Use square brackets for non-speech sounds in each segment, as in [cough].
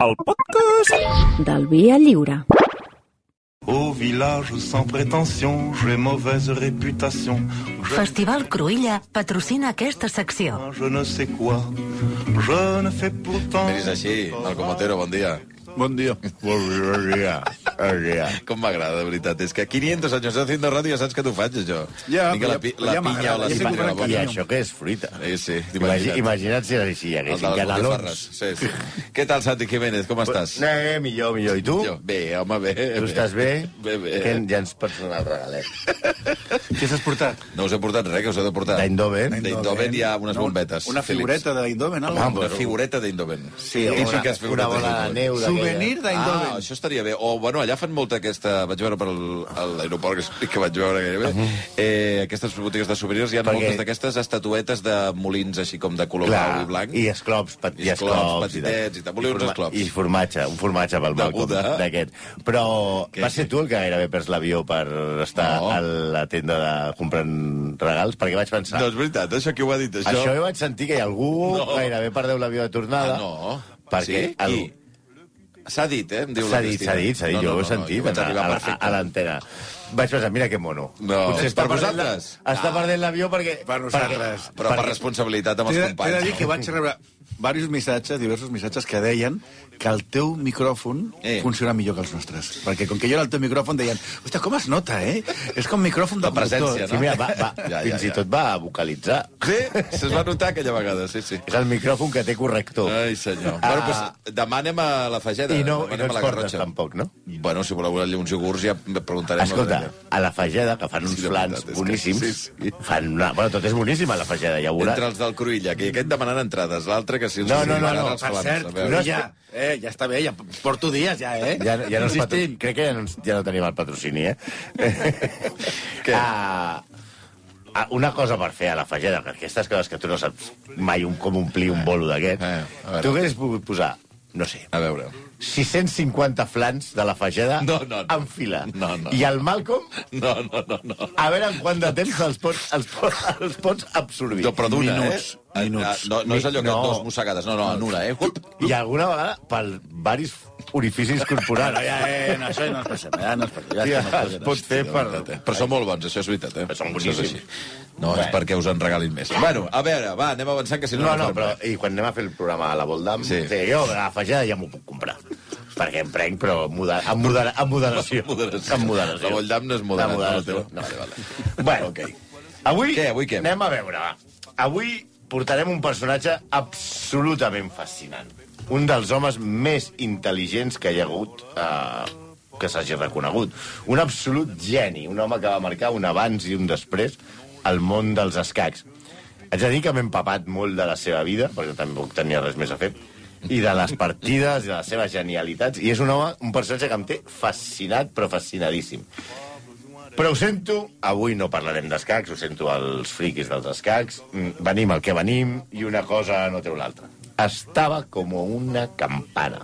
el podcast del Via Lliure. Au village sans prétention, j'ai mauvaise réputation. Je, Festival Cruïlla patrocina aquesta secció. je ne sais quoi, je ne fais pourtant. És així, Malcom Otero, bon dia. Bon dia. Bon dia, bon dia. Com m'agrada, de veritat. És que 500 anys haciendo ràdio, ja saps que t'ho faig, això. Ja, Vinga, la, pi la ja pinya o la ja que faran bona. I Canyó. això què és fruita? Sí, sí, Imagina't, imagina't. si, si hi canelons. botifarres. Sí, sí. Què tal, Santi Jiménez? Com estàs? Eh, millor, millor. I tu? Jo, bé, home, bé. Tu estàs bé? Bé, bé. Que ja ens pots donar el regalet. [laughs] Què s'has portat? No us he portat res, que us he de portar. D'Eindhoven? D'Eindhoven hi ha unes bombetes. Una figureta d'Eindhoven, no? Home, una figureta d'Eindhoven. Sí, una- que Una bola de neu d'aquella. Souvenir Ah, d'Eindhoven. això estaria bé. O, bueno, allà fan molta aquesta... Vaig veure per l'aeroport, que, que vaig veure gairebé. Eh, aquestes botigues de souvenirs, hi ha Perquè- moltes d'aquestes estatuetes de molins, així com de color blau i blanc. i esclops, pet, I esclops petitets i tal. Volia uns esclops. I formatge, un formatge pel Buda. d'aquest. Però Què? vas ser tu el que gairebé perds l'avió per estar No. a la tenda de comprant regals? Perquè vaig pensar... No, és veritat, això qui ho ha dit, això? Això jo vaig sentir que hi ha algú No. gairebé perdeu l'avió de tornada. Ah, no. Perquè Sí? el-? S'ha dit, eh? S'ha dit, s'ha dit, s'ha dit, No, jo no, ho he no, sentit jo vaig a, a, a l'antena. Vaig pensar, mira que mono. No. Potser Per està perdent la- vosaltres? Està Ah. perdent l'avió perquè... Per nosaltres. Però per responsabilitat amb els de, t'he companys. de dir que vaig rebre diversos missatges, diversos missatges que deien que el teu micròfon Eh. funciona millor que els nostres. Perquè com que jo era el teu micròfon deien, hòstia, com es nota, eh? És com micròfon de La presència, productor. Sí, mira, va, va, Ja, ja, fins i ja. tot va vocalitzar. Sí, se'ls va notar aquella vegada, sí, sí. És el micròfon que té corrector. Ai, senyor. Ah. Bueno, doncs, demà anem a la Fageda. I no, i no ens la portes tampoc, no? Bueno, si voleu uns iogurts ja preguntarem. Escolta, a la Fageda, que fan uns Sí, flans veritat, és que- boníssims, sí, sí. fan una... Bueno, tot és boníssim a la Fageda, ja ho veuràs. Entre els del Cruïlla, que aquest demanant entrades, l'altre que si els No, no, no, no, els Per flans, cert, no no és ja, eh, ja està bé, ja porto dies ja, eh? Ja, ja no ens patro... Crec que ja no, ja no tenim el patrocini, eh? [laughs] Què? Ah, ah, una cosa per fer a la Fageda, que aquestes coses que tu no saps mai un, com omplir un bolo d'aquest, Eh, tu haguessis pogut posar, no sé, A veure. 650 flans de la Fageda No, no, no. en fila. No, no. I el Malcolm, No, no, no, no. a veure en quant de temps els pots, els pots, els pots absorbir. No, però d'una, eh? minuts. No, no és allò que No. dos mossegades, no, no, en una, eh? I alguna vegada per varis orificis corporals. No, ja, eh, no, això no es passa, ja no es passa. Ja, Ja, és que no es pot fer per... Però són molt bons, això és veritat, eh? Són boníssims. No, és perquè us en regalin més. Bueno, a veure, va, anem avançant, que si no... No, no, però res. i quan anem a fer el programa a la Voldam, Sí. sí. jo a la Fageda ja m'ho puc comprar. Perquè em prenc, però amb, moder amb, moder amb moderació. Moderació. Amb moderació. La Voldam no és moderat, La moderació. no, No, Vale, vale. Bueno, Ok. avui, Què, avui què? anem a veure. Avui portarem un personatge absolutament fascinant. Un dels homes més intel·ligents que hi ha hagut eh, que s'hagi reconegut. Un absolut geni, un home que va marcar un abans i un després al món dels escacs. Haig de dir que m'he empapat molt de la seva vida, perquè tampoc tenia res més a fer, i de les partides, i de les seves genialitats, i és un home, un personatge que em té fascinat, però fascinadíssim. Però ho sento, avui no parlarem d'escacs, ho sento als friquis dels escacs, mm, venim el que venim i una cosa no treu l'altra. Estava com una campana.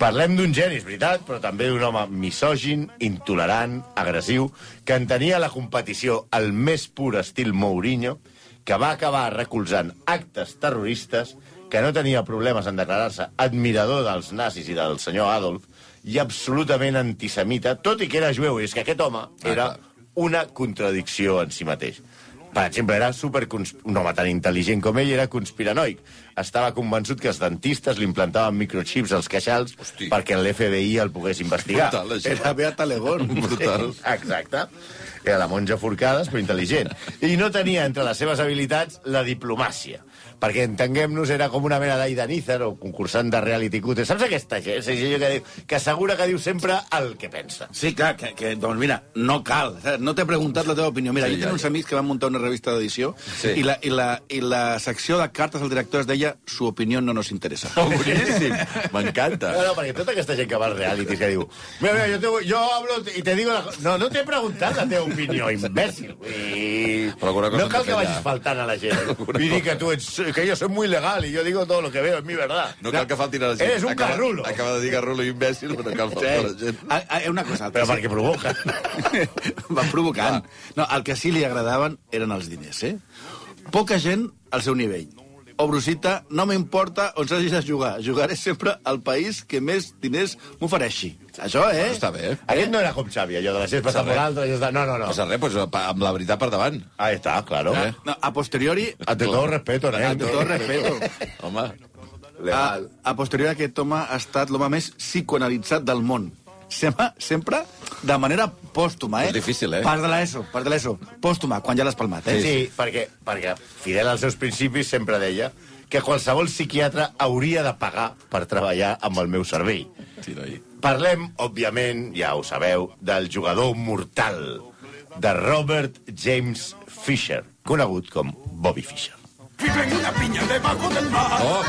Parlem d'un geni, és veritat, però també d'un home misògin, intolerant, agressiu, que entenia la competició al més pur estil Mourinho, que va acabar recolzant actes terroristes, que no tenia problemes en declarar-se admirador dels nazis i del senyor Adolf, i absolutament antisemita, tot i que era jueu. I és que aquest home era una contradicció en si mateix. Per exemple, era super un home tan intel·ligent com ell era conspiranoic. Estava convençut que els dentistes li implantaven microchips als queixals Hosti. perquè l'FBI el pogués investigar. Brutal, això. Era Beata Legón. [laughs] Brutal. Exacte. Era la monja Forcades, però intel·ligent. I no tenia entre les seves habilitats la diplomàcia. Perquè, entenguem-nos, era com una mena d'Aida Nízer o concursant de reality cute. Saps aquesta gent? Gent que, diu, que assegura que diu sempre el que pensa. Sí, clar, que, que, doncs mira, no cal. No t'he preguntat la teva opinió. Mira, Sí, sí, jo ja, tinc uns ja. amics que van muntar una revista d'edició Sí. i, la, i, la, i la secció de cartes al director es deia su opinió no nos interesa. Oh, [laughs] boníssim. M'encanta. No, no, perquè tota aquesta gent que va als realities que diu mira, mira, yo, te, yo hablo y te digo la co-". No, no t'he preguntat la teva opinió, imbècil. I... Però No cal que vagis faltant a la gent. I dir que tu ets, que yo soy muy legal y yo digo todo lo que veo, es mi verdad. No cal que faltin a la gent. Eres un acaba, garrulo. Acaba de dir garrulo i imbècil, però cal faltar a la gent. Ah, ah, una cosa. Però que perquè provoca. [laughs] Va provocant. No, el que sí li agradaven eren els diners, eh? Poca gent al seu nivell. O brusita, no m'importa on s'hagi de jugar. Jugaré sempre al país que més diners m'ofereixi. Això, eh? Està bé. Aquest no era com Xavi, allò de la està Passa per i està... No, no, no. Passa res, pa- amb la veritat per davant. Ahí està, claro. Eh? No, a posteriori... Ante todo respeto, eh? Ante todo respeto. [laughs] Home, A, a posteriori aquest home ha estat l'home més psicoanalitzat del món. Sempre, sempre de manera pòstuma, eh? És difícil, eh? Part de l'ESO, part de l'ESO. Pòstuma, quan ja l'has palmat, eh? Sí, perquè, perquè fidel als seus principis sempre deia que qualsevol psiquiatre hauria de pagar per treballar amb el meu servei. sí, noi. Parlem, òbviament, ja ho sabeu, del jugador mortal, de Robert James Fisher, conegut com Bobby Fischer. Vive en una piña debajo del mar. Oh,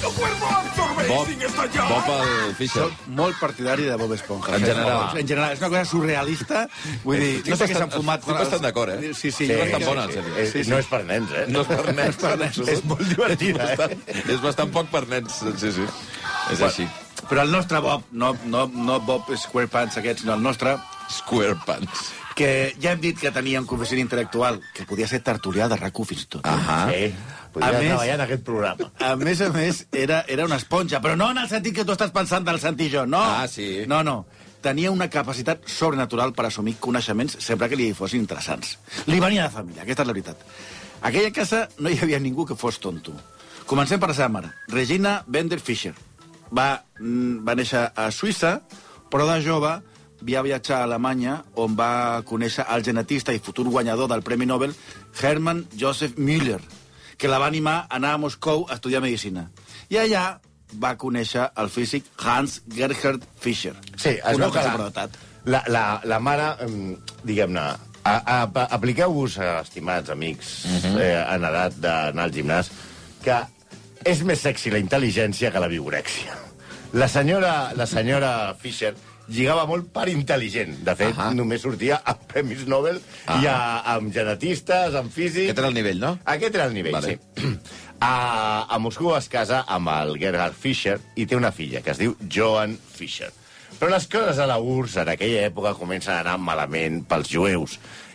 Su cuerpo absorbe Bob, sin estallar. Bob el Fischer. Soc molt partidari de Bob Esponja. En general. En general, és una cosa surrealista. Vull dir, Estic no sé què s'han fumat. estic bastant d'acord, eh? Sí, sí. Sí, bastant bona, en sèrio. És, Sí, sí. No és per nens, eh? No és per nens. [laughs] per nens. [laughs] És molt divertida, eh? bastant, és bastant poc per nens, sí, sí. És així. Però el nostre Bob, no, no, no Bob Squarepants aquest, sinó el nostre, Square Pants. Que ja hem dit que tenia un coeficient intel·lectual, que podia ser tertulià de rac fins i tot. Ahà. Sí, podria A més- treballar en aquest programa. A més a més, era, era una esponja, però no en el sentit que tu estàs pensant del Santi i jo, no. Ah, sí. No, no. Tenia una capacitat sobrenatural per assumir coneixements sempre que li fossin interessants. Li venia de família, aquesta és la veritat. A aquella casa no hi havia ningú que fos tonto. Comencem per la seva mare, Regina Bender Fischer. Va, mm, va néixer a Suïssa, però de jove va viatjar a Alemanya, on va conèixer el genetista i futur guanyador del Premi Nobel, Hermann Joseph Müller, que la va animar a anar a Moscou a estudiar Medicina. I allà va conèixer el físic Hans Gerhard Fischer. Sí, es veu que la, la, la, la mare, em, diguem-ne, apliqueu-vos, eh, estimats amics, eh, en edat d'anar al gimnàs, que és més sexy la intel·ligència que la vigorèxia. La senyora, la senyora Fischer lligava molt per intel·ligent. De fet, Ahà. només sortia a Premis Nobel i a, amb genetistes, amb físics... Aquest era el nivell, no? Aquest era el nivell, Vale. sí. [clears throat] A, a Moscou es casa amb el Gerhard Fischer i té una filla que es diu Joan Fischer. Però les coses a la URSS en aquella època comencen a anar malament pels jueus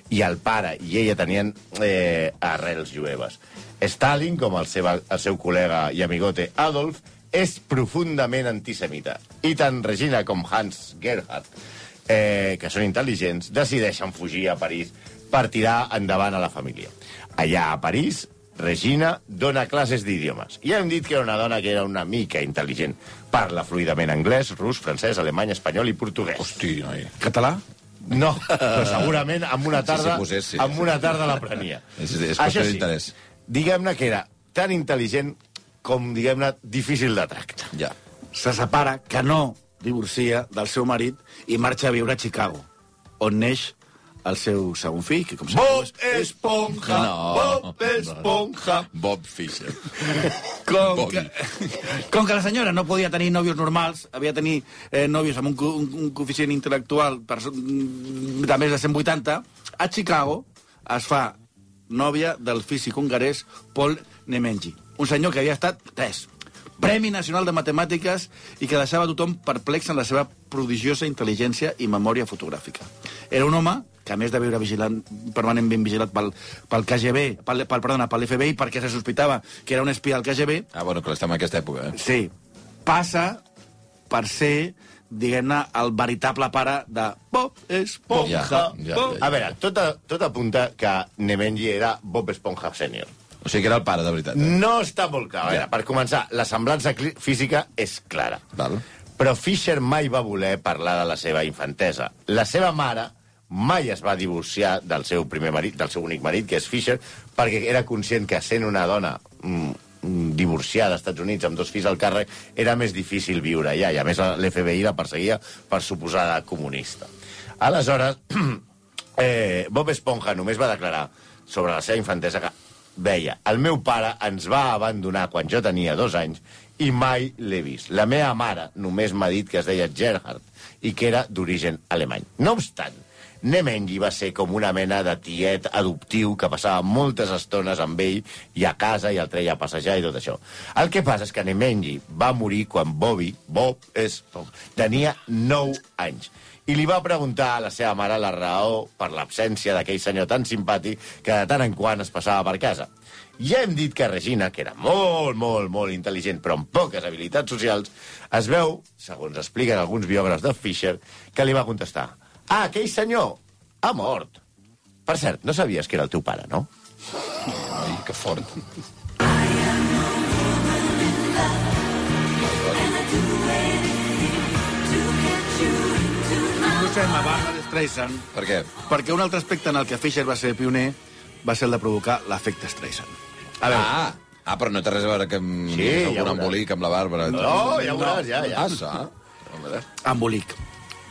i el pare i ella tenien eh, arrels jueves. Stalin, com el seu, el seu col·lega i amigote Adolf, és profundament antisemita. I tant Regina com Hans Gerhard, eh, que són intel·ligents, decideixen fugir a París per tirar endavant a la família. Allà a París, Regina dona classes d'idiomes. I hem dit que era una dona que era una mica intel·ligent. Parla fluidament anglès, rus, francès, alemany, espanyol i portuguès. Hosti, noi. Català? No, però segurament amb una tarda, Si s'hi posés, sí. amb una tarda l'aprenia. És- és qüestió d'interès. diguem-ne que era tan intel·ligent com, diguem-ne, difícil de tracte. Ja. Se separa, que no divorcia del seu marit i marxa a viure a Chicago, on neix el seu segon fill, que com sabeu... Bob Esponja, Bob Esponja. Bob Fischer. [laughs] Com Bobby. que, com que la senyora no podia tenir nòvios normals, havia de tenir eh, nòvios amb un, un, un coeficient intel·lectual per, mm, de més de 180, a Chicago es fa nòvia del físic hongarès Paul Nemenji, un senyor que havia estat tres, Premi Nacional de Matemàtiques i que deixava tothom perplex en la seva prodigiosa intel·ligència i memòria fotogràfica. Era un home que a més de viure vigilant, permanentment vigilat pel, pel KGB, pel, pel, perdona, per l'FBI, perquè se sospitava que era un espia del KGB, Ah, bueno, que estem en aquesta època, eh? Sí. Passa per ser, diguem-ne, el veritable pare de Bob Esponja. Ja, ja, Bob... ja. A veure, tot, a, tot apunta que Nemenji era Bob Esponja sènior. O sigui que era el pare, de veritat. Eh? No està molt clar. A veure, Ja. per començar, la semblança física és clara. Val. Però Fischer mai va voler parlar de la seva infantesa. La seva mare mai es va divorciar del seu primer marit, del seu únic marit, que és Fischer, perquè era conscient que sent una dona mm, mm, divorciada als Estats Units amb dos fills al càrrec era més difícil viure allà, i a més l'FBI la perseguia per suposada comunista. Aleshores, [clears throat] eh, Bob Esponja només va declarar sobre la seva infantesa que deia, el meu pare ens va abandonar quan jo tenia dos anys i mai l'he vist. La meva mare només m'ha dit que es deia Gerhard i que era d'origen alemany. No obstant, Nemenji va ser com una mena de tiet adoptiu que passava moltes estones amb ell i a casa i el treia a passejar i tot això. El que passa és que Nemenji va morir quan Bobby, Bob, és, tenia 9 anys i li va preguntar a la seva mare la raó per l'absència d'aquell senyor tan simpàtic que de tant en quant es passava per casa. Ja hem dit que Regina, que era molt, molt, molt intel·ligent, però amb poques habilitats socials, es veu, segons expliquen alguns biògrafs de Fisher, que li va contestar Ah, aquell senyor ha mort. Per cert, no sabies que era el teu pare, no? Ai, que fort. Posem a Barbara Streisand Per què? perquè un altre aspecte en el que Fisher va ser pioner va ser el de provocar l'efecte Streisand. A veure, Ah, ah, però no té res a veure que amb Sí, ja algun veuràs. embolic amb la Bàrbara. No, ja ho veuràs, ja, ja. Ah, sa. Home, Embolic.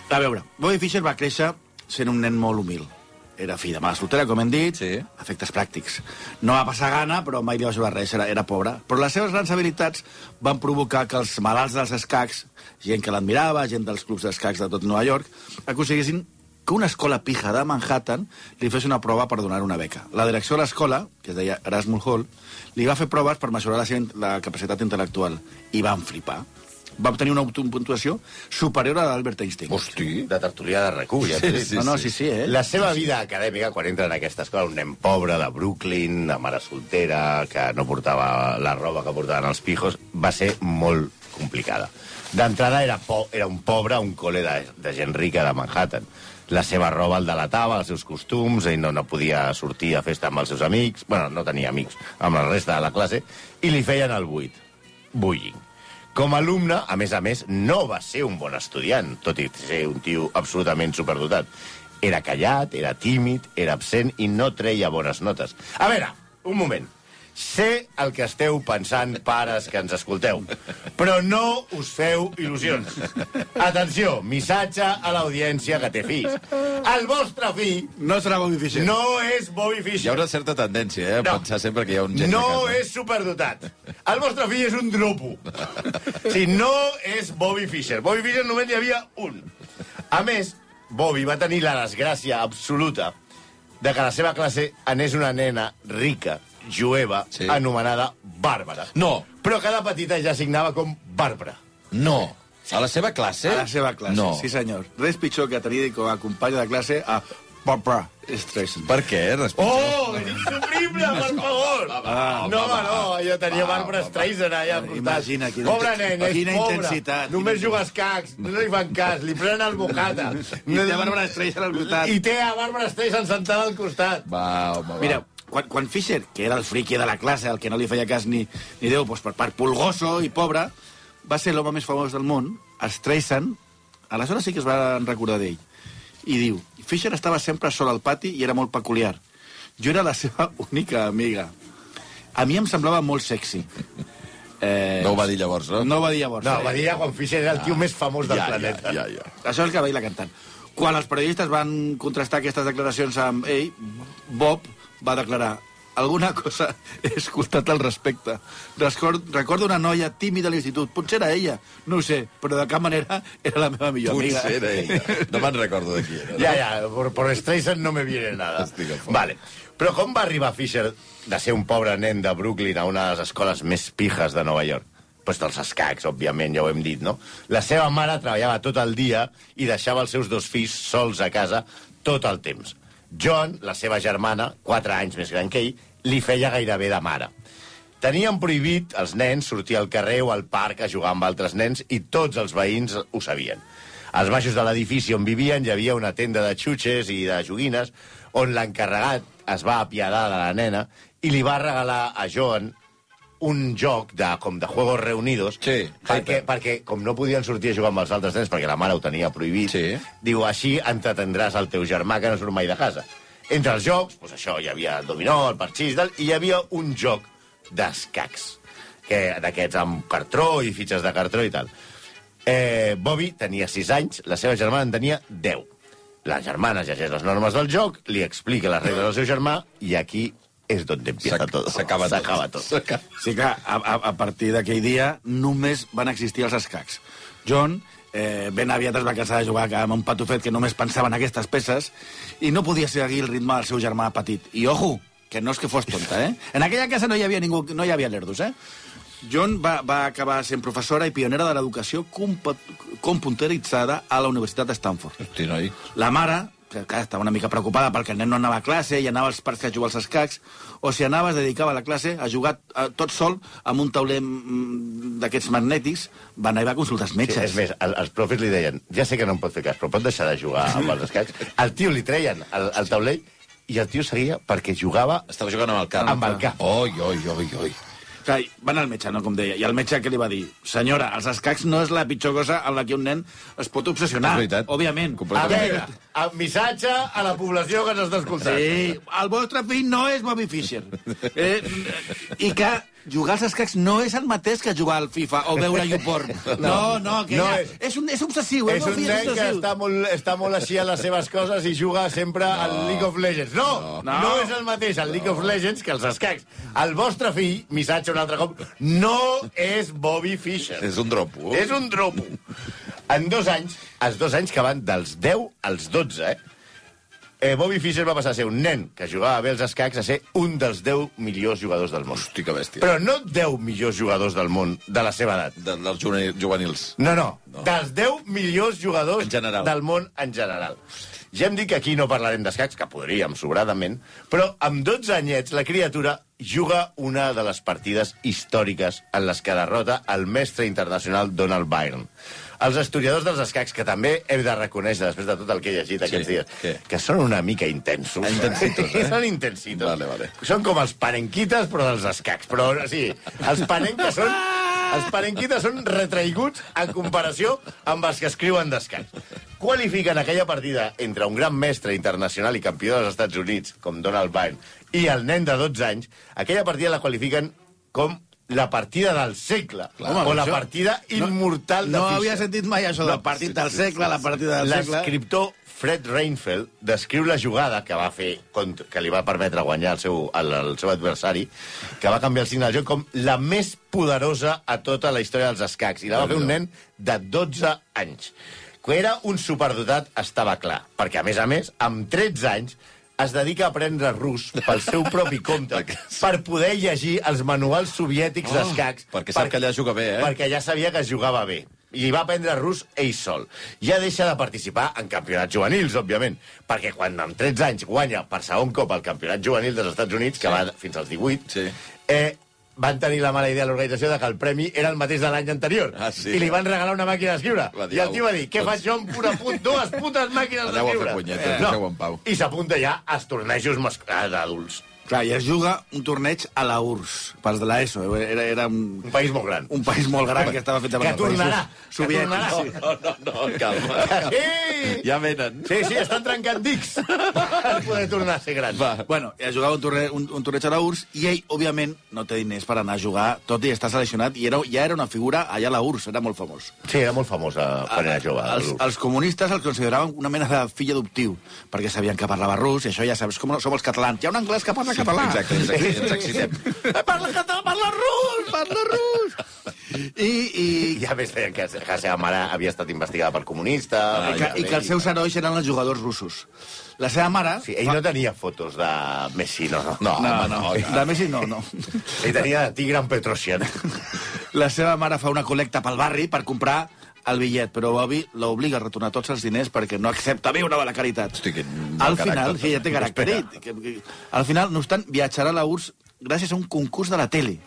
A veure, Bobby Fischer va créixer sent un nen molt humil. Era fill de mare soltera, com hem dit, Sí. efectes pràctics. No va passar gana, però mai li va jugar res, era, era pobre. Però les seves grans habilitats van provocar que els malalts dels escacs, gent que l'admirava, gent dels clubs d'escacs de tot Nova York, aconseguissin que una escola pija de Manhattan li fes una prova per donar una beca. La direcció de l'escola, que es deia Erasmus Hall, li va fer proves per mesurar la, seva, la capacitat intel·lectual i van flipar. Va obtenir una puntuació superior a l'Albert Einstein. Hosti. de tertulià de recull, ja dic. sí, no, no, sí, sí, eh? La seva vida acadèmica, quan entra en aquesta escola, un nen pobre de Brooklyn, de mare soltera, que no portava la roba que portaven els pijos, va ser molt complicada. D'entrada era, po era un pobre, un col·le de, de gent rica de Manhattan. La seva roba el delatava, els seus costums, ell no, no podia sortir a festa amb els seus amics, bueno, no tenia amics amb la resta de la classe, i li feien el buit. Bullying. Com a alumne, a més a més, no va ser un bon estudiant, tot i ser un tio absolutament superdotat. Era callat, era tímid, era absent i no treia bones notes. A veure, un moment. Sé el que esteu pensant, pares que ens escolteu, però no us feu il·lusions. Atenció, missatge a l'audiència que té fills. El vostre fill No serà Bobby Fischer. no és Bobby Hi ha Fischer. una certa tendència, eh, a No. pensar sempre que hi ha un geni No casa. és superdotat. El vostre fill és un dropo. Si no és Bobby Fischer. Bobby Fischer només n'hi havia un. A més, Bobby va tenir la desgràcia absoluta de que a la seva classe anés una nena rica, jueva, Sí. anomenada Bàrbara. No. Però cada petita ja signava com Bàrbara. No. A la seva classe? A la seva classe, No. sí senyor. Res pitjor que tenir com a companya de classe a Barbara Streisand. Per què? Respecte. Oh, és insuprible, per favor! va, no, va, home, no, jo tenia Barbara Streisand allà al costat. Imagina quina Pobre nen, és quina pobre. intensitat, Només quina juga a escacs, no li fan cas, li prenen el bocata. [laughs] I té Barbara Streisand al costat. I té a Barbara Streisand sentada al costat. Va, home, va. Mira, quan, quan Fischer, que era el friqui de la classe, el que no li feia cas ni, ni Déu, doncs per part pulgoso i pobre, va ser l'home més famós del món, Streisand, aleshores sí que es va recordar d'ell. I diu, Fischer estava sempre sol al pati i era molt peculiar. Jo era la seva [laughs] única amiga. A mi em semblava molt sexy. Eh, No ho va dir llavors, no? No ho va dir llavors. No, eh? va dir quan Fischer era el tio més famós del ja, planeta. Ja, ja, ja. Això és el que va dir la cantant. Quan els periodistes van contrastar aquestes declaracions amb ell, Bob va declarar alguna cosa he escoltat al respecte. Record, recordo una noia tímida a l'institut. Potser era ella, no ho sé, però de cap manera era la meva millor amiga. Potser era ella. No me'n recordo de qui era. Ja, ja, por, por Streisand no me viene nada. Estic a fora. Vale. Però com va arribar Fisher de ser un pobre nen de Brooklyn a una de les escoles més pijes de Nova York? Pues dels escacs, òbviament, ja ho hem dit, no? La seva mare treballava tot el dia i deixava els seus dos fills sols a casa tot el temps. John, la seva germana, quatre anys més gran que ell, li feia gairebé de mare. Tenien prohibit els nens sortir al carrer o al parc a jugar amb altres nens i tots els veïns ho sabien. Als baixos de l'edifici on vivien hi havia una tenda de xutxes i de joguines on l'encarregat es va apiadar de la nena i li va regalar a Joan un joc de, com de Juegos Reunidos Sí, perquè, perquè com no podien sortir a jugar amb els altres nens perquè la mare ho tenia prohibit Sí. diu, així entretendràs el teu germà que no surt mai de casa. Entre els jocs, doncs això, hi havia el dominó, el parxís, i hi havia un joc d'escacs, que d'aquests amb cartró i fitxes de cartró i tal. Eh, Bobby tenia 6 anys, la seva germana en tenia 10. La germana llegeix les normes del joc, li explica les regles al seu germà, i aquí és on empieza tot. s'acaba tot. S'acaba tot. S'acaba. Sí, clar, a, a, a partir d'aquell dia només van existir els escacs. John eh, ben aviat es va cansar de jugar amb un patufet que només pensava en aquestes peces i no podia seguir el ritme del seu germà petit. I ojo, que no és que fos tonta, eh? En aquella casa no hi havia ningú, no hi havia lerdos, eh? John va, va acabar sent professora i pionera de l'educació computeritzada a la Universitat de Stanford. Hosti, noi. La mare estava una mica preocupada perquè el nen no anava a classe i anava als parcs a jugar als escacs, o si anava es dedicava a la classe a jugar eh, tot sol amb un tauler mm, d'aquests magnètics, va anar i va consultar els Sí, metges. és més, el, els profes li deien, ja sé que no em pot fer cas, però pot deixar de jugar amb els escacs. El tio li treien el, el taulell i el tio seguia perquè jugava Estava jugant amb el cap. amb el cap. Oi, oi, oi, oi. Clar, va anar al metge, no, com deia, i el metge que li va dir? Senyora, els escacs no és la pitjor cosa en la que un nen es pot obsessionar. És veritat. Òbviament. Completament. veure, el missatge a la població que ens està escoltant. Sí, el vostre fill no és Bobby Fischer. [laughs] Eh, I que jugar als escacs no és el mateix que jugar al FIFA o veure [laughs] YouPorn. No, no, que No ja, és. és, un, és obsessiu. És el meu un nen que està molt, està molt així a les seves coses i juga sempre no. al League of Legends. No, no, No. no és el mateix el League of Legends que els escacs. El vostre fill, missatge un altre cop, no és Bobby Fischer. És un dropo. És un dropo. En dos anys, els dos anys que van dels 10 als 12, eh? eh Bobby Fischer va passar a ser un nen que jugava bé als escacs a ser un dels 10 millors jugadors del món. Hosti, que bèstia. Però no 10 millors jugadors del món de la seva edat. De, dels juvenil- juvenils. No, no, no. dels 10 millors jugadors del món en general. Ja hem dit que aquí no parlarem d'escacs, que podríem, sobradament, però amb 12 anyets la criatura juga una de les partides històriques en les que derrota el mestre internacional Donald Byrne. Els historiadors dels escacs, que també hem de reconèixer, després de tot el que he llegit aquests dies, què? que són una mica intensos. Intensitos, eh? són intensitos. Vale, vale. Són com els panenquites, però dels escacs. Però, sí, els panenques són... Els panenquites són retraiguts en comparació amb els que escriuen d'escacs. Qualifiquen aquella partida entre un gran mestre internacional i campió dels Estats Units, com Donald Byrne, i el nen de 12 anys, aquella partida la qualifiquen com la partida del segle, Home, o la això- partida immortal de No Fischer. havia sentit mai això del partit del segle, la partida del segle. L'escriptor Fred Reinfeldt descriu la jugada que va fer, que li va permetre guanyar el seu, el, el seu adversari, que va canviar el signe del joc com la més poderosa a tota la història dels escacs. I la va fer un nen de 12 anys. Que era un superdotat estava clar, perquè, a més a més, amb 13 anys, es dedica a aprendre rus pel seu propi compte per poder llegir els manuals soviètics Oh, d'escacs. perquè sap que allà juga bé, eh? Perquè ja sabia que es jugava bé. I va aprendre rus ell sol. Ja deixa de participar en campionats juvenils, òbviament, perquè quan amb 13 anys guanya per segon cop el campionat juvenil dels Estats Units, que Sí. va fins als 18, Sí. eh, van tenir la mala idea a l'organització de que el premi era el mateix de l'any anterior. Ah, sí. I li van regalar una màquina d'escriure. I el tio va dir, què doncs- faig jo amb una put dues putes màquines Aneu a fer d'escriure? punyetes, deixeu en pau. I s'apunta ja als tornejos ah, d'adults. Clar, i es juga un torneig a la URSS, pels de l'ESO. Era, era un, Un país molt gran. un país molt gran que estava fet Que tornarà, que soviètics. tornarà. Sí. No, no, no, calma. [laughs] Sí! Ja venen. Sí, sí, estan trencant dics per [laughs] poder tornar a ser grans. Va. Bueno, ja jugava un, torne, un, un torneig a la URSS i ell, òbviament, no té diners per anar a jugar, tot i estar seleccionat, i era, ja era una figura allà a la URSS, era molt famós. Sí, era molt famosa quan era jove. Els, els comunistes el consideraven una mena de fill adoptiu, perquè sabien que parlava rus, i això ja saps com som els catalans. Hi ha un anglès que parla català. Exacte, ens, ens excitem. Parla català, parla rus, parla rus. I, i, I a més deien que, que la seva mare havia estat investigada per comunista. i, que, i que els seus herois eren els jugadors russos. La seva mare... Sí, ell no tenia fotos de Messi, no, no. No, No, home, no, no. de Messi no, no. Ell tenia de Tigran Petrosian. La seva mare fa una col·lecta pel barri per comprar el bitllet, però Bobby l'obliga a retornar tots els diners perquè no accepta viure de la caritat. Hosti, quin al final, caràcter. sí, ja té caràcter. Que, que, al final, no obstant, viatjarà a la URSS gràcies a un concurs de la tele.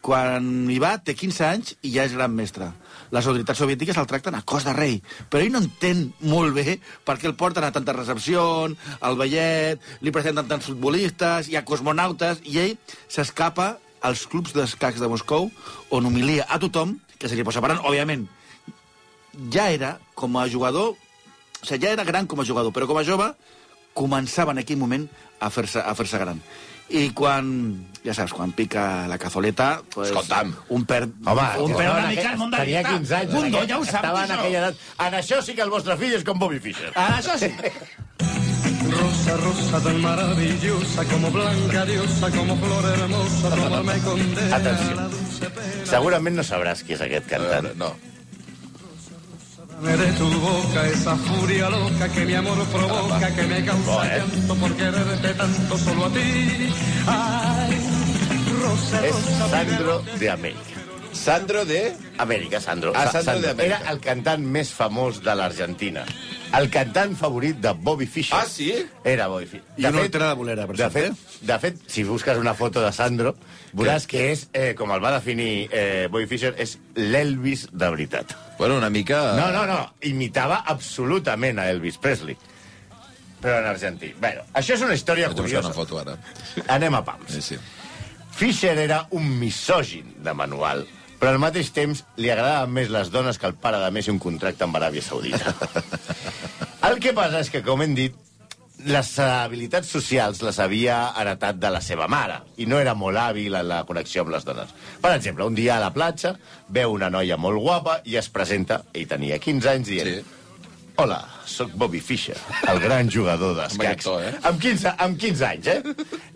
Quan hi va, té 15 anys i ja és gran mestre. Les autoritats soviètiques el tracten a cos de rei, però ell no entén molt bé per què el porten a tantes recepcions, al ballet, li presenten tants futbolistes, hi ha cosmonautes, i ell s'escapa als clubs d'escacs de Moscou, on humilia a tothom, que se li posa parant, òbviament, ja era, com a jugador, o sigui, ja era gran com a jugador, però com a jove començava en aquell moment a fer-se a fer gran. I quan, ja saps, quan pica la cazoleta, pues, Escolta'm. un perd, Home, un perd no, una en mica el món de la Tenia guitarra. 15 anys. En ja ho saps, Estava en aquella edat. En això sí que el vostre fill és com Bobby Fischer. Ah, això sí. Rosa, rosa tan maravillosa, como blanca diosa, como flor hermosa, amor me condena. Atenció. a la dulce pena Segurament no sabràs qui és aquest cantant. No. De tu boca, esa furia loca que mi amor provoca, que me causa Bo, eh? llanto por quererte tanto solo a ti. Ay, rosa, És Sandro de Amèrica. Sandro de... Amèrica, Sandro. Ah, Sa- Sandro de Amèrica. Era el cantant més famós de l'Argentina. El cantant favorit de Bobby Fischer. Ah, sí? Era Bobby Fischer. I una altera de bolera, per de cert, fet, eh? de fet, si busques una foto de Sandro, veuràs que és, eh, com el va definir eh, Bobby Fischer, és l'Elvis de veritat. Bueno, una mica... No, no, no, imitava absolutament a Elvis Presley. Però en argentí. Bueno, això és una història Vaig curiosa. una foto ara. Anem a pams. Sí, sí. Fischer era un misògin de manual, però al mateix temps li agradaven més les dones que el pare de Messi un contracte amb Aràbia Saudita. [laughs] el que passa és que, com hem dit, les habilitats socials les havia heretat de la seva mare i no era molt hàbil en la connexió amb les dones. Per exemple, un dia a la platja veu una noia molt guapa i es presenta, ell tenia 15 anys, dient Sí. Hola, sóc Bobby Fischer, el gran jugador [laughs] Amb d'escacs. to, eh? Amb 15, amb 15 anys, eh?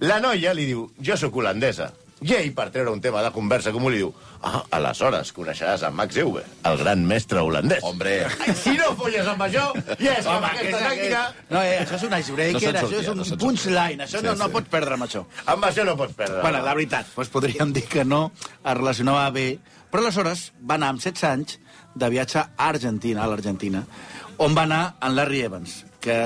La noia li diu, jo sóc holandesa. I ell, per treure un tema de conversa comú, li diu, ah, aleshores coneixeràs a Max Euwe, el gran mestre holandès. Hombre, Si no folles amb això, ja és amb aquesta tàctica... No, eh, això és un icebreaker, No això és un no punchline, això Sí, no, no sí. pots perdre amb això. Amb això no pots perdre. Bueno, la veritat, doncs podríem dir que no es relacionava bé, però aleshores va anar amb 16 anys de viatge a Argentina, a l'Argentina, on va anar en Larry Evans, que,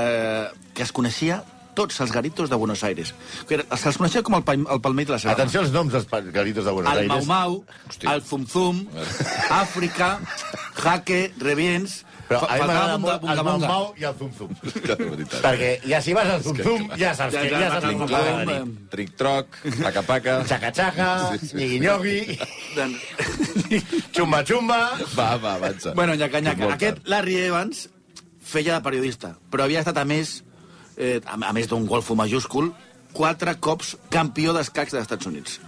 que es coneixia tots els garitos de Buenos Aires. Que era- Els que els coneixia com el, pal- el palmell de la seva Atenció als noms dels garitos de Buenos el Aires. Mau Mau, Hòstia. el Zum Zum, Àfrica, Jaque, Revients... Però a mi m'agrada molt el Bunga, Mau. Mau i el Zum Zum. [laughs] veritat. Perquè ja si vas al Zum Zum, ja saps que ja, ja saps ja, com ja, va ja, venir. ja. Tric-troc, paca-paca... [laughs] Xaca-xaca, nyigui-nyogui, Doncs- xumba-xumba... Va, va, avança. Bueno, nyaca, nyaca. Aquest. Larry Evans feia de periodista, però havia estat, a més, eh, a, més d'un golfo majúscul, quatre cops campió d'escacs dels Estats Units.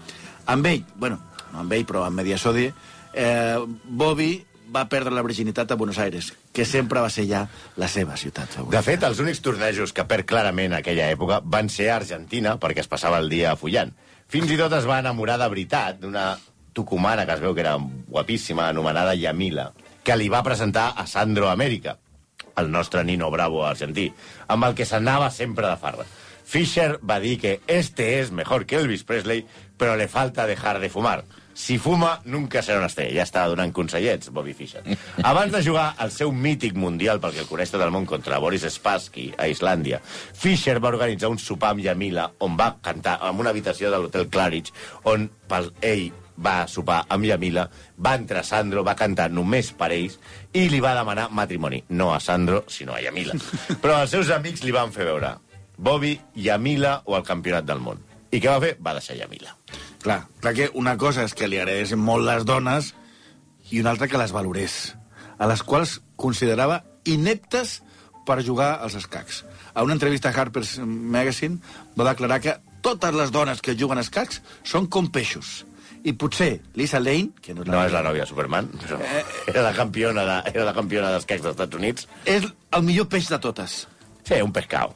Amb ell, bueno, no amb ell, però amb Mediasodie, eh, Bobby va perdre la virginitat a Buenos Aires, que sempre va ser ja la seva ciutat favorita. De fet, els únics tornejos que perd clarament en aquella època van ser a Argentina, perquè es passava el dia follant. Fins i tot es va enamorar de veritat d'una tucumana que es veu que era guapíssima, anomenada Yamila, que li va presentar a Sandro América, el nostre Nino Bravo argentí, amb el que s'anava sempre de farra. Fischer va dir que este es mejor que Elvis Presley, però le falta dejar de fumar. Si fuma, nunca serà un estrella. Ja estava donant consellets, Bobby Fischer. Abans de jugar al seu mític mundial, perquè el coneix tot el món, contra Boris Spassky, a Islàndia, Fischer va organitzar un sopar amb Yamila, on va cantar en una habitació de l'Hotel Claridge, on pel, ell va sopar amb Yamila, va entrar Sandro, va cantar només per ells, i li va demanar matrimoni. No a Sandro, sinó a Yamila. [laughs] Però els seus amics li van fer veure Bobby, Yamila o el campionat del món. I què va fer? Va deixar Yamila. Clar, clar que una cosa és que li agradessin molt les dones i una altra que les valorés, a les quals considerava ineptes per jugar als escacs. A una entrevista a Harper's Magazine va declarar que totes les dones que juguen a escacs són com peixos. I potser Lisa Lane, que no és la, No és la nòvia de Superman, però era la campiona de, era la campiona dels quecs dels Estats Units. és el millor peix de totes. Sí, un pescau.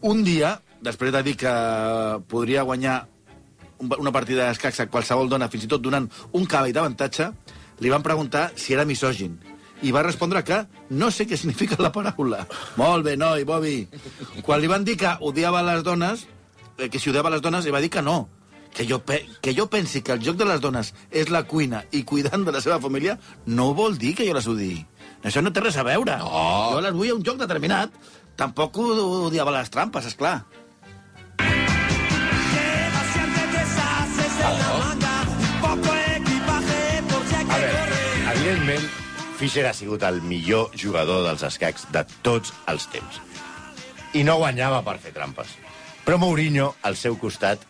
Un dia, després de dir que podria guanyar un- una partida d'escacs a qualsevol dona, fins i tot donant un cavall d'avantatge, li van preguntar si era misògin. I va respondre que no sé què significa la paraula. Molt bé, noi, Bobby. Quan li van dir que odiava les dones, eh, que si odiava les dones, li va dir que no. Que jo, pe que jo pensi que el joc de les dones és la cuina i cuidant de la seva família no vol dir que jo les odiï. Això no té res a veure. No. Jo les vull a un joc determinat. Tampoc odiava les trampes, és clar. A veure, evidentment, Fischer ha sigut el millor jugador dels escacs de tots els temps. I no guanyava per fer trampes. Però Mourinho, al seu costat,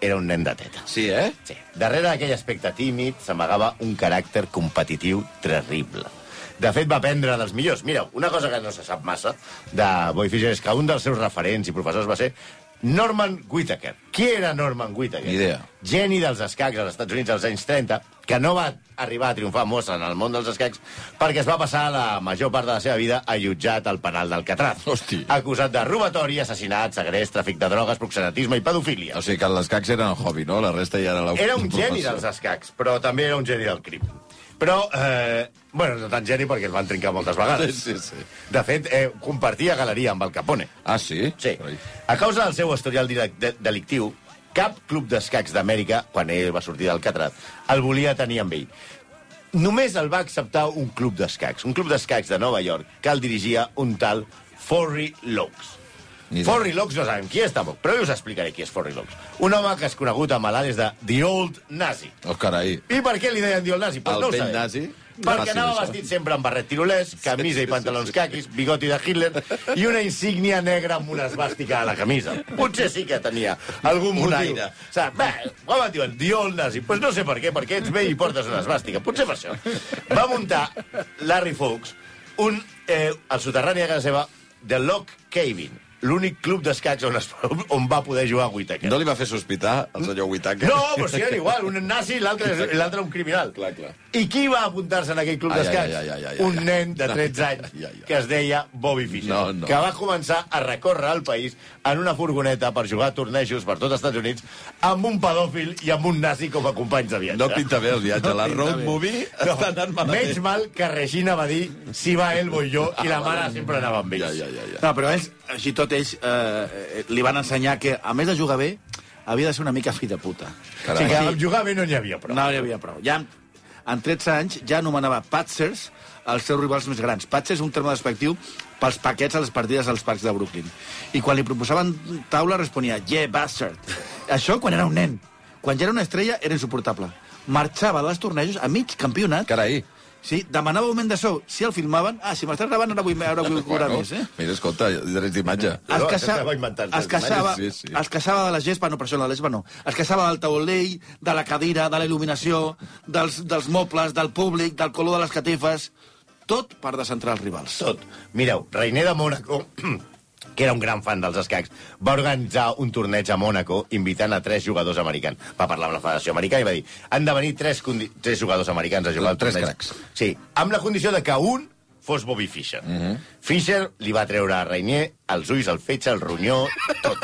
era un nen de teta. Sí, eh? Sí. Darrere d'aquell aspecte tímid s'amagava un caràcter competitiu terrible. De fet, va aprendre dels millors. Mira, una cosa que no se sap massa de Boy Fischer és que un dels seus referents i professors va ser Norman Whittaker. Qui era Norman Whittaker? Ni idea. Geni dels escacs als Estats Units als anys 30, que no va arribar a triomfar mos en el món dels escacs perquè es va passar la major part de la seva vida allotjat al penal d'Alcatraz. Hosti. Acusat de robatori, assassinat, segrest, tràfic de drogues, proxenetisme i pedofília. O sigui que els cacs eren el hobby, no? La resta ja era la Era un geni dels escacs, però també era un geni del crim. Però, eh, bueno, no tan geni perquè el van trencar moltes vegades. Sí, sí, sí. De fet, eh, compartia galeria amb el Capone. Ah, sí? Sí. Ai. A causa del seu historial de- delictiu, cap club d'escacs d'Amèrica, quan ell va sortir del Catrat, el volia tenir amb ell. només el va acceptar un club d'escacs, un club d'escacs de Nova York, que el dirigia un tal Forry Locks. Ni. Forry Locks no sabem qui és, tampoc, però jo us explicaré qui és Forry Locks. Un home que és conegut amb l'àlies de The Old Nazi. Oh, carai. I per què li deien The Old Nazi? Pues El no ho vell sabem. nazi? Perquè anava això. vestit sempre amb barret tirolès, camisa i pantalons caquis, bigoti de Hitler i una insígnia negra amb una esbàstica a la camisa. Potser sí que tenia algun Un motiu. aire. O sigui, bé, com et diuen? The Old Nazi. Pues no sé per què, perquè ets bé i portes una esbàstica. Potser per això. Va muntar Larry Fox un, eh, al soterrani a casa seva, The Lock Cabin, l'únic club d'escacs on, es, on va poder jugar a Whittaker. No li va fer sospitar el senyor Whittaker? No, però si eren igual, un nazi i l'altre un criminal. Clar, clar. I qui va apuntar-se en aquell club d'escacs? un nen de 13 anys Ai, ai, ai. que es deia Bobby Fischer, No, no. que va començar a recórrer el país en una furgoneta per jugar a tornejos per tot els Estats Units amb un pedòfil i amb un nazi com a companys de viatge. No pinta bé el viatge. La pinta road bé. movie No, està anant malament. menys mal que Regina va dir si va ell voy jo i la mare sempre anava amb ells. Ja, ja, ja, ja. No, però ells, així tot ells, eh, li van ensenyar que, a més de jugar bé, havia de ser una mica fi de puta. O Carai. sigui que amb jugar bé no n'hi havia prou. No n'hi havia prou. Ja, en 13 anys ja anomenava Patzers els seus rivals més grans. Patzers és un terme despectiu pels paquets a les partides als parcs de Brooklyn. I quan li proposaven taula responia, yeah, bastard. Això quan era un nen. Quan ja era una estrella era insuportable. Marxava dels tornejos a mig campionat. Carai. Sí, demanava augment de sou. Si el filmaven, ah, si m'estàs gravant ara vull, ara vull cobrar Bueno, més, eh? Mira, escolta, drets d'imatge. Es, inventant es, queixava, Sí, sí. es queixava de la gespa, no, per això de la gespa no, es queixava del taulell, de la cadira, de la il·luminació, dels, dels mobles, del públic, del color de les catifes, tot per descentrar els rivals. tot. Mireu, Reiner de Mònaco, [clears throat] que era un gran fan dels escacs, va organitzar un torneig a Mònaco invitant a tres jugadors americans. Va parlar amb la Federació Americana i va dir han de venir tres, tres jugadors americans a jugar al Tres torneig. cracs. Sí, amb la condició de que un fos Bobby Fischer. Fischer li va treure a Reinier els ulls, el fetge, el ronyó, tot.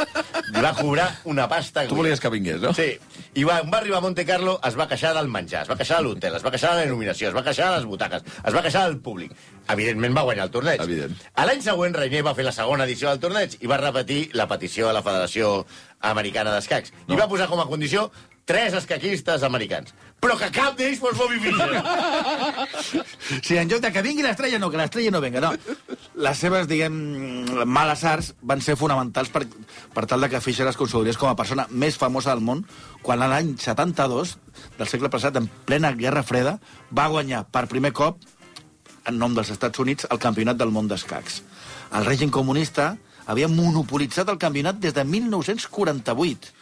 Li va cobrar una pasta... Tu volies que vingués, no? Sí. I va, va arribar a Monte Carlo, es va queixar del menjar, es va queixar de l'hotel, es va queixar de la il·luminació, es va queixar de les butaques, es va queixar del públic. Evidentment va guanyar el torneig. Evident. A l'any següent, Reiner va fer la segona edició del torneig i va repetir la petició a la Federació Americana d'Escacs. No. I va posar com a condició tres escaquistes americans. Però que cap d'ells fos Bobby Fischer. [laughs] Si en lloc de que vingui l'estrella, no, que l'estrella no venga, no. Les seves, diguem, males arts van ser fonamentals per, per tal de que Fischer es consolidés com a persona més famosa del món quan l'any 72 del segle passat, en plena Guerra Freda, va guanyar per primer cop en nom dels Estats Units el campionat del món d'escacs. El règim comunista havia monopolitzat el campionat des de 1948.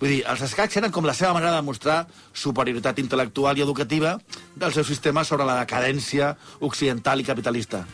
Vull dir, els escacs eren com la seva manera de mostrar superioritat intel·lectual i educativa del seu sistema sobre la decadència occidental i capitalista.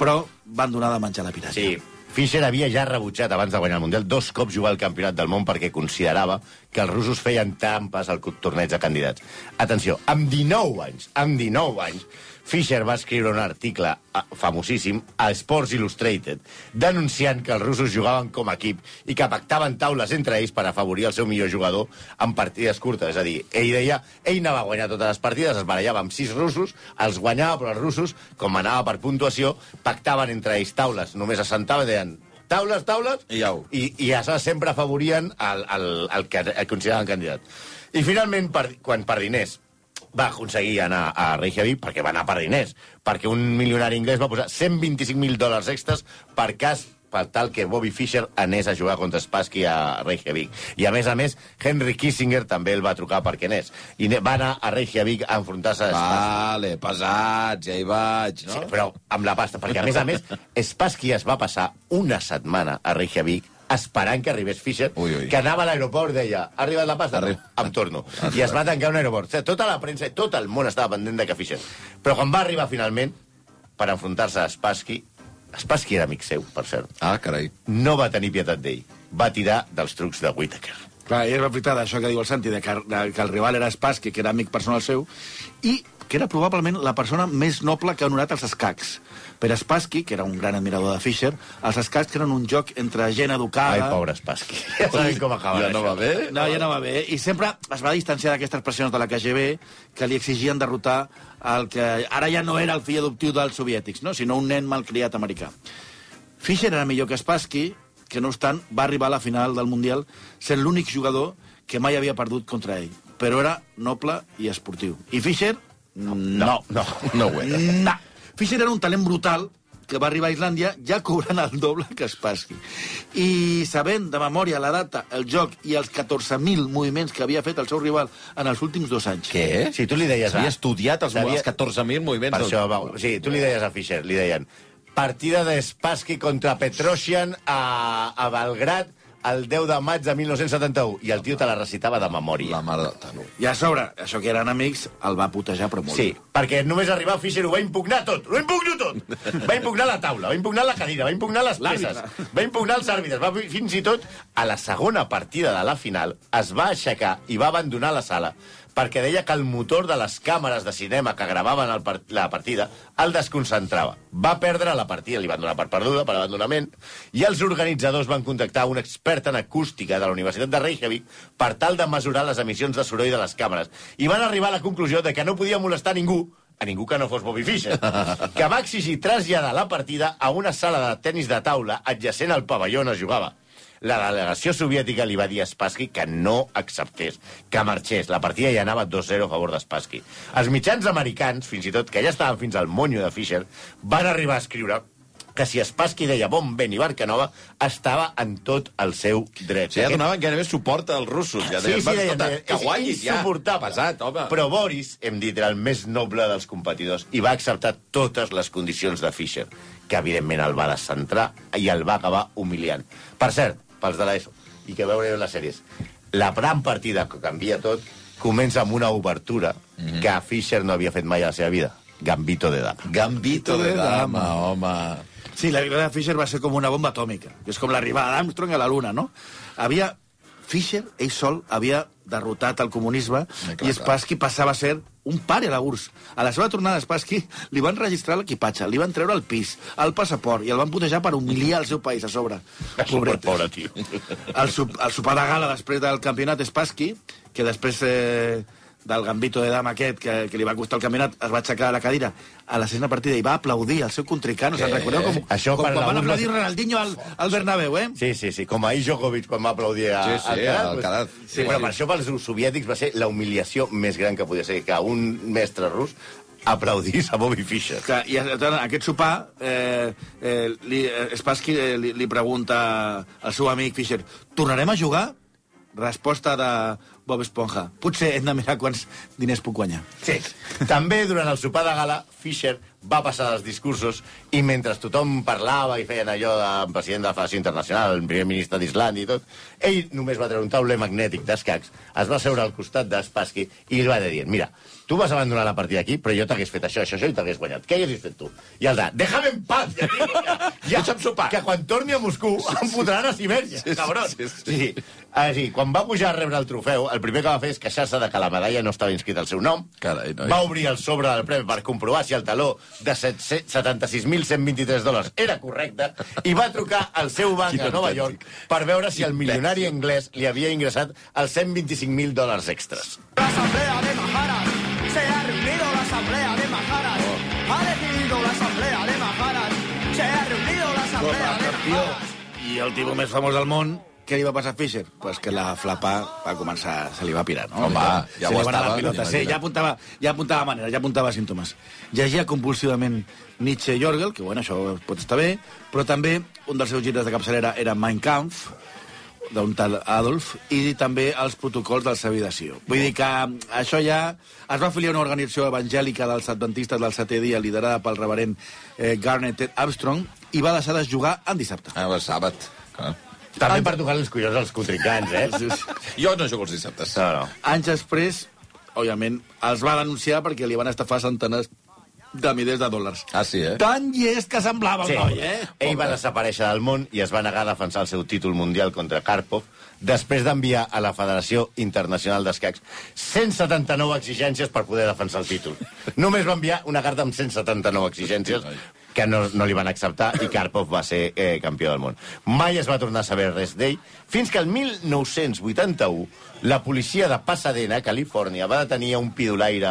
Però van donar de menjar la pirata. Sí, Fischer havia ja rebutjat abans de guanyar el Mundial dos cops jugar al Campionat del Món perquè considerava que els russos feien trampes al torneig de candidats. Atenció, amb 19 anys, amb 19 anys, Fischer va escriure un article eh, famosíssim a Sports Illustrated denunciant que els russos jugaven com a equip i que pactaven taules entre ells per afavorir el seu millor jugador en partides curtes. És a dir, ell deia, ell anava a guanyar totes les partides, es barallava amb sis russos, els guanyava, però els russos, com anava per puntuació, pactaven entre ells taules. Només es sentaven i deien taules, taules, I au. i, i això sempre afavorien el, el, el que el consideraven candidat. I finalment, per, quan per diners va aconseguir anar a Reykjavik, perquè va anar per diners, perquè un milionari anglès va posar 125.000 dòlars extras per cas per tal que Bobby Fischer anés a jugar contra Spassky a Reykjavik. I a més a més, Henry Kissinger també el va trucar perquè anés. I va anar a Reykjavik a enfrontar-se a Spassky. Vale, pesats, ja hi vaig, no? Sí, però amb la pasta, perquè a més a més, Spassky es va passar una setmana a Reykjavik esperant que arribés Fischer, Ui, ui. que anava a l'aeroport i deia, ha arribat la pasta? Arri- No, em torno. I es va tancar un aeroport. O sigui, tota la premsa i tot el món estava pendent de que Fischer. Però quan va arribar finalment, per enfrontar-se a Spassky, Spassky era amic seu, per cert, Ah, carai. no va tenir pietat d'ell. Va tirar dels trucs de Whittaker. Clar, i és veritat això que diu el Santi, de que, de que el rival era Spassky, que era amic personal seu, i que era probablement la persona més noble que ha honorat els escacs. Per Spassky, que era un gran admirador de Fischer, els escacs que eren un joc entre gent Ai, educada... pobre Spassky. [laughs] Ja sabem com acaba Ja no va bé? No, ja no va bé. I sempre es va distanciar d'aquestes pressions de la KGB que li exigien derrotar el que ara ja no era el fill adoptiu dels soviètics, no? sinó un nen malcriat americà. Fischer era millor que Spassky, que no obstant va arribar a la final del Mundial sent l'únic jugador que mai havia perdut contra ell. Però era noble i esportiu. I Fischer No. No. No ho era. No. Fischer era un talent brutal que va arribar a Islàndia ja cobrant el doble que Spassky. I sabent de memòria la data, el joc i els 14.000 moviments que havia fet el seu rival en els últims dos anys. Què? Si tu li deies... S'havia a- estudiat els, S'havia- els 14.000 moviments Per del- això, va, sí, tu li deies a Fischer, li deien partida de Spassky contra Petrosian a, a Belgrat el 10 de maig de 1971. I el tio te la recitava de memòria. La mare del tano. I a sobre, això que eren amics, el va putejar, però molt. Sí, perquè només arribar Fischer ho va impugnar tot, ho impugno tot. Va impugnar la taula, va impugnar la cadira, va impugnar les peces, va impugnar els àrbitres, va fins i tot a la segona partida de la final es va aixecar i va abandonar la sala perquè deia que el motor de les càmeres de cinema que gravaven el part la partida el desconcentrava. Va perdre la partida, li van donar per perduda, per abandonament, i els organitzadors van contactar un expert en acústica de la Universitat de Reykjavik per tal de mesurar les emissions de soroll de les càmeres. I van arribar a la conclusió de que no podia molestar ningú a ningú que no fos Bobby Fischer, [laughs] que va exigir traslladar la partida a una sala de tennis de taula adjacent al pavelló on es jugava. La delegació soviètica li va dir a Spassky que no acceptés, que marxés. La partida ja anava 2-0 a favor de Spassky. Els mitjans americans, fins i tot, que ja estaven fins al monyo de Fischer, van arribar a escriure que si Spassky deia bon vent i Barcanova, estava en tot el seu dret. O sigui, ja donaven gairebé suport als russos. Ja Sí, deien, sí, "Va, deien, deien, que és guanyin ja. Pesat, home. Però Boris, hem dit, era el més noble dels competidors i va acceptar totes les condicions de Fischer, que evidentment el va descentrar i el va acabar humiliant. Per cert, pels de l'ESO, i que veureu les sèries, la gran partida que canvia tot comença amb una obertura Mhm. que Fischer no havia fet mai a la seva vida. Gambito de dama. Gambito de dama, home. Sí, la victòria de Fischer va ser com una bomba atòmica. És com l'arribada d'Armstrong a la Luna, no? Havia... Fischer, ell sol, havia derrotat el comunisme Eh, clar, i Spassky passava a ser un pare a la URSS. A la seva tornada a Spassky li van registrar l'equipatge, li van treure el pis, el passaport i el van putejar per humiliar el seu país a sobre. Pobret. Pobre tio. El, sup, el sopar de gala després del campionat Spassky, que després eh, del gambito de dama aquest, que, que li va costar el campionat, es va aixecar de la cadira a la sisena partida i va aplaudir el seu contricant. Us en Què? recordeu com, Això com per quan la van aplaudir Ronaldinho al, al Bernabéu, eh? Sí, sí, sí, com ahir Djokovic quan va aplaudir a Sí, sí, Alcaraz, a Alcaraz. Pues, sí, però per això pels soviètics va ser la humiliació més gran que podia ser que un mestre rus aplaudís a Bobby Fischer. Que, I aquest sopar, eh, eh, li, eh, Spassky eh, li, li pregunta al seu amic Fischer tornarem a jugar? Resposta de Bob Esponja. Potser hem de mirar quants diners puc guanyar. Sí. També durant el sopar de gala, Fischer va passar dels discursos i mentre tothom parlava i feien allò del president de la Federació Internacional, el primer ministre d'Islàndia i tot, ell només va treure un tauler magnètic d'escacs, es va seure al costat d'Espassky i li va dir, mira, tu vas abandonar la partida aquí, però jo t'hagués fet això, això, això i t'hagués guanyat. Què haguessis fet tu? I el de, déjame en paz, ja, ja, ja, [laughs] Deixa'm sopar. que quan torni a Moscou em fotran a Sibèria, Sí, sí, cabron. sí, sí. sí. Ah, sí, quan va pujar a rebre el trofeu, el primer que va fer és queixar-se de que la medalla no estava inscrita al seu nom. Carai, noi. Va obrir el sobre del premi per comprovar si el taló de 76.123 dòlars era correcte i va trucar al seu banc Quin a Nova. York per veure si el milionari anglès li havia ingressat els 125.000 dòlars extras. La asamblea de Majaras, se ha reunido la asamblea de Majaras, ha decidido la asamblea de Majaras, se ha reunido la asamblea de Majaras. I el tipus més famós del món, què li va passar a Fischer? Pues que la flapa va començar, se li va pirar, no? Home, ja se ho estava, pilota, sí, ja apuntava, ja apuntava maneres, ja apuntava símptomes. Llegia compulsivament Nietzsche i Jorgel, que bueno, això pot estar bé, però també un dels seus llibres de capçalera era Mein Kampf, d'un tal Adolf, i també els protocols del Sió. Vull dir que això ja... Es va afiliar a una organització evangèlica dels adventistes del setè dia, liderada pel reverent eh, Garnet Ted Armstrong, i va deixar de jugar en dissabte. Ah, el sàbat. Clar. També per tocar els collons als contrincants, eh? Jo no jugo els dissabtes. No, no. Anys després, òbviament, els va denunciar perquè li van estafar centenars de milers de dòlars. Ah, sí, eh? Tan llest que semblava el Sí. noi, eh? Ell va desaparèixer del món i es va negar a defensar el seu títol mundial contra Karpov després d'enviar a la Federació Internacional d'Escacs 179 exigències per poder defensar el títol. Només va enviar una carta amb 179 exigències que no, no li van acceptar i Karpov va ser eh, campió del món. Mai es va tornar a saber res d'ell, fins que el 1981 la policia de Pasadena, Califòrnia, va detenir un pidolaire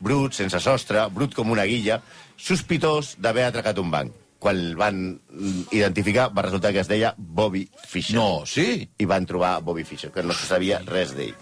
brut, sense sostre, brut com una guilla, sospitós d'haver atracat un banc. Quan el van identificar, va resultar que es deia Bobby Fischer. No, sí? I van trobar Bobby Fischer, que no se sabia res d'ell.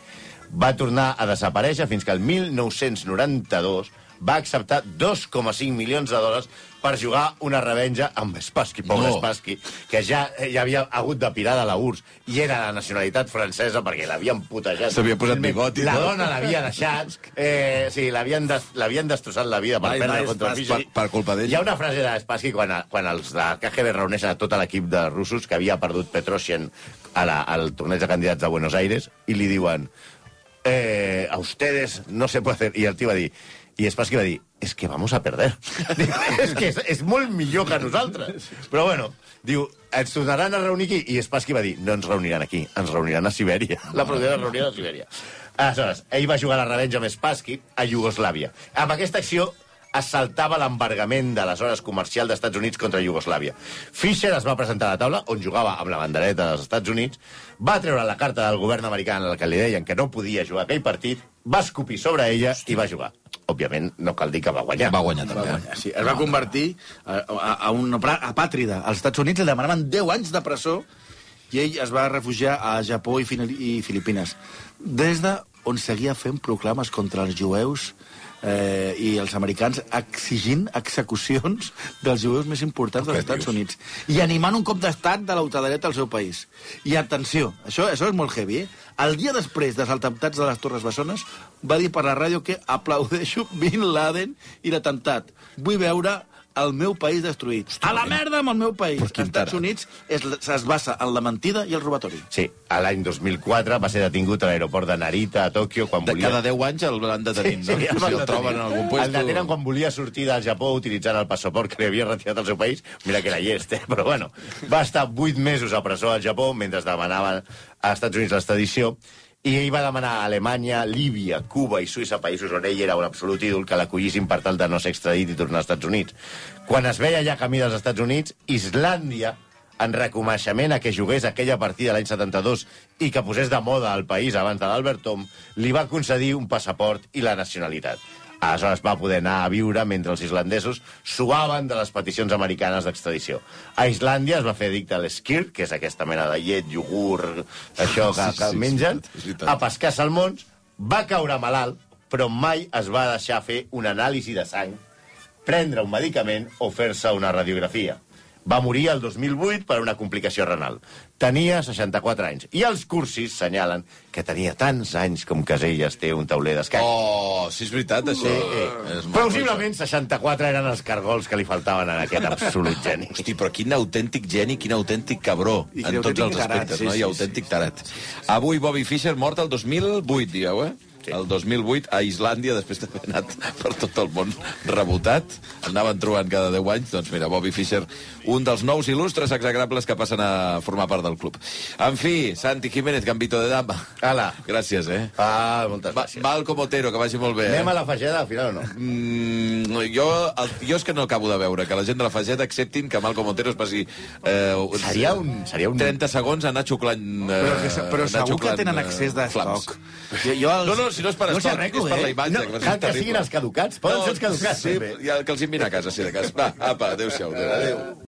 Va tornar a desaparèixer fins que el 1992 va acceptar 2,5 milions de dòlars per jugar una revenja amb Spassky, pobre No. Spassky, que ja, ja havia hagut de pirar de la URSS i era de nacionalitat francesa perquè l'havien putejat. S'havia posat bigoti, La no? dona l'havia deixat, eh, sí, l'havien des, destrossat la vida per Bye, perdre bye, contra Spassky. Fiji. Per- per culpa d'ell. Hi ha una frase de Spassky quan, quan els de KGB reuneixen a tot l'equip de russos que havia perdut Petrosien a la, al torneig de candidats de Buenos Aires i li diuen eh, a ustedes no se puede hacer... I el tio va dir... I Spassky va dir, es que vamos a perder. [laughs] Diu, és que és, és molt millor que nosaltres. Però bueno, diu, ens tornaran a reunir aquí. I Spassky va dir, no ens reuniran aquí, ens reuniran a Sibèria. La primera reunió a Sibèria. Aleshores, ell va jugar la revenja amb Spassky a Iugoslàvia. Amb aquesta acció es saltava l'embargament de les hores comercial dels Estats Units contra Iugoslàvia. Fischer es va presentar a la taula, on jugava amb la bandereta dels Estats Units, va treure la carta del govern americà en la que li deien que no podia jugar aquell partit, va escopir sobre ella i va jugar. Òbviament, no cal dir que va guanyar. Va guanyar Va també. guanyar, sí. Es va convertir a, a, a un pra- apàtrida. Als Estats Units li demanaven 10 anys de presó i ell es va refugiar a Japó i, Fili- i Filipines. Des de on seguia fent proclames contra els jueus eh, i els americans exigint execucions dels jueus més importants dels Estats Units i animant un cop d'estat de l'ultradreta al seu país. I atenció, això, això és molt heavy, eh? El dia després dels atemptats de les Torres Bessones va dir per la ràdio que aplaudeixo Bin Laden i l'atemptat. Vull veure el meu país destruït. a la merda amb el meu país. Els Estats. Units es, es basa en la mentida i el robatori. Sí, a l'any 2004 va ser detingut a l'aeroport de Narita, a Tòquio, quan De volia... cada 10 anys el van detenint, no? el si el troben en algun El puesto... detenen quan volia sortir del Japó utilitzant el passaport que li havia retirat al seu país. Mira que era llest, eh? però bueno. Va estar vuit mesos a presó al Japó mentre demanaven als Estats Units l'extradició i ell va demanar a Alemanya, Líbia, Cuba i Suïssa, països on ell era un absolut ídol, que l'acollissin per tal de no ser extradit i tornar als Estats Units. Quan es veia ja camí dels Estats Units, Islàndia, en reconeixement a que jugués aquella partida l'any 72 i que posés de moda al país abans de l'Albert Tom, li va concedir un passaport i la nacionalitat. Aleshores va poder anar a viure mentre els islandesos suaven de les peticions americanes d'extradició. A Islàndia es va fer addicte a l'esquir, que és aquesta mena de llet, iogurt, això que, Sí, que sí, mengen, és veritat. a pescar salmons, va caure malalt, però mai es va deixar fer una anàlisi de sang, prendre un medicament o fer-se una radiografia. Va morir el 2008 per una complicació renal. Tenia 64 anys. I els cursis senyalen que tenia tants anys com Caselles té un tauler d'escac. Oh, sí, és veritat, això. Sí, És maco, Possiblement 64 eren els cargols que li faltaven en aquest absolut geni. Hosti, però quin autèntic geni, quin autèntic cabró, I en tots els autèntic tarat, aspectes, sí, no? I sí, autèntic tarat. Avui Bobby Fischer mort el 2008, dieu, eh? Sí. El 2008 a Islàndia, després d'haver anat per tot el món rebotat. Anaven trobant cada 10 anys. Doncs mira, Bobby Fischer, un dels nous il·lustres exagrables que passen a formar part del club. En fi, Santi Jiménez, Gambito de Dama. Ala. Gràcies, eh? Ah, moltes Va, gràcies. Malcom Otero, que vagi molt bé. Eh? Anem a la fageda, al final o no? Mm, jo, el, jo és que no acabo de veure que la gent de la Fageda acceptin que Malcom Otero es passi... Eh, Seria un... Seria un... 30 segons a anar xuclant... Eh, Però, que, però anar segur que tenen eh, accés flams. d'estoc. Jo, jo els... No, no, si no és per no s'arreglo, és per la eh? imatge. No, cal que siguin els caducats. Poden ser els caducats, Sí, ja, que els envien a casa, si de cas. Va, apa, adéu-siau. Adéu.